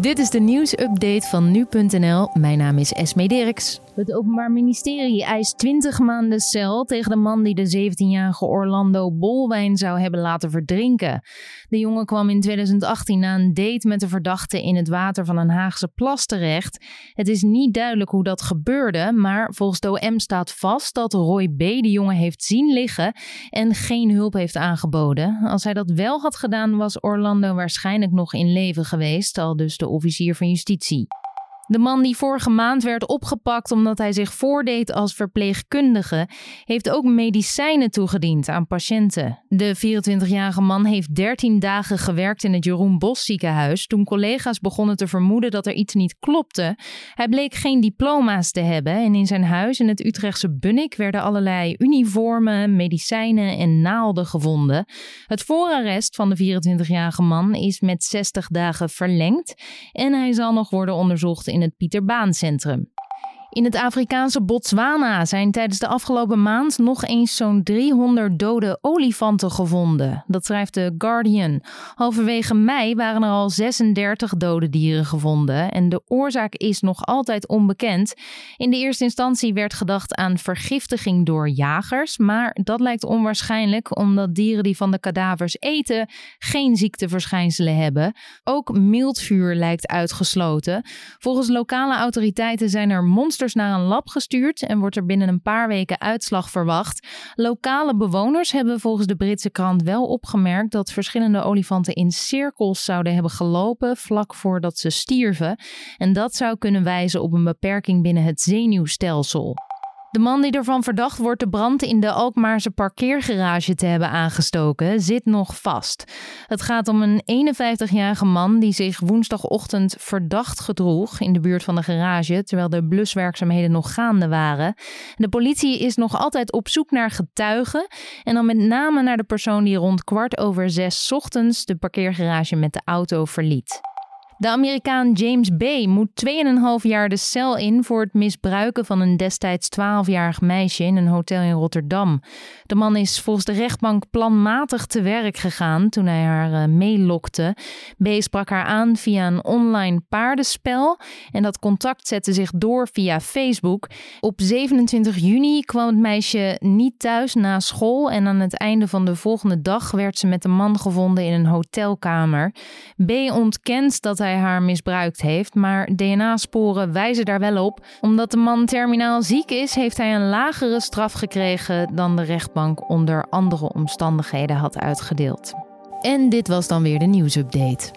Dit is de nieuwsupdate van nu.nl. Mijn naam is Esme Dirks. Het Openbaar Ministerie eist 20 maanden cel tegen de man die de 17-jarige Orlando Bolwijn zou hebben laten verdrinken. De jongen kwam in 2018 na een date met de verdachte in het water van een Haagse plas terecht. Het is niet duidelijk hoe dat gebeurde, maar volgens de OM staat vast dat Roy B. de jongen heeft zien liggen en geen hulp heeft aangeboden. Als hij dat wel had gedaan, was Orlando waarschijnlijk nog in leven geweest, al dus de officier van justitie. De man die vorige maand werd opgepakt omdat hij zich voordeed als verpleegkundige, heeft ook medicijnen toegediend aan patiënten. De 24-jarige man heeft 13 dagen gewerkt in het Jeroen Bos ziekenhuis toen collega's begonnen te vermoeden dat er iets niet klopte. Hij bleek geen diploma's te hebben en in zijn huis in het Utrechtse Bunnik werden allerlei uniformen, medicijnen en naalden gevonden. Het voorarrest van de 24-jarige man is met 60 dagen verlengd en hij zal nog worden onderzocht in in het Pieterbaancentrum. In het Afrikaanse Botswana zijn tijdens de afgelopen maand nog eens zo'n 300 dode olifanten gevonden. Dat schrijft The Guardian. Halverwege mei waren er al 36 dode dieren gevonden en de oorzaak is nog altijd onbekend. In de eerste instantie werd gedacht aan vergiftiging door jagers, maar dat lijkt onwaarschijnlijk omdat dieren die van de kadavers eten geen ziekteverschijnselen hebben. Ook mildvuur lijkt uitgesloten. Volgens lokale autoriteiten zijn er monsters naar een lab gestuurd en wordt er binnen een paar weken uitslag verwacht. Lokale bewoners hebben volgens de Britse krant wel opgemerkt dat verschillende olifanten in cirkels zouden hebben gelopen vlak voordat ze stierven. En dat zou kunnen wijzen op een beperking binnen het zenuwstelsel. De man die ervan verdacht wordt de brand in de Alkmaarse parkeergarage te hebben aangestoken, zit nog vast. Het gaat om een 51-jarige man die zich woensdagochtend verdacht gedroeg in de buurt van de garage, terwijl de bluswerkzaamheden nog gaande waren. De politie is nog altijd op zoek naar getuigen en dan met name naar de persoon die rond kwart over zes ochtends de parkeergarage met de auto verliet. De Amerikaan James B. moet 2,5 jaar de cel in voor het misbruiken van een destijds 12-jarig meisje in een hotel in Rotterdam. De man is volgens de rechtbank planmatig te werk gegaan toen hij haar uh, meelokte. B. sprak haar aan via een online paardenspel en dat contact zette zich door via Facebook. Op 27 juni kwam het meisje niet thuis na school en aan het einde van de volgende dag werd ze met de man gevonden in een hotelkamer. B. ontkent dat hij haar misbruikt heeft, maar DNA-sporen wijzen daar wel op. Omdat de man terminaal ziek is, heeft hij een lagere straf gekregen dan de rechtbank onder andere omstandigheden had uitgedeeld. En dit was dan weer de nieuwsupdate.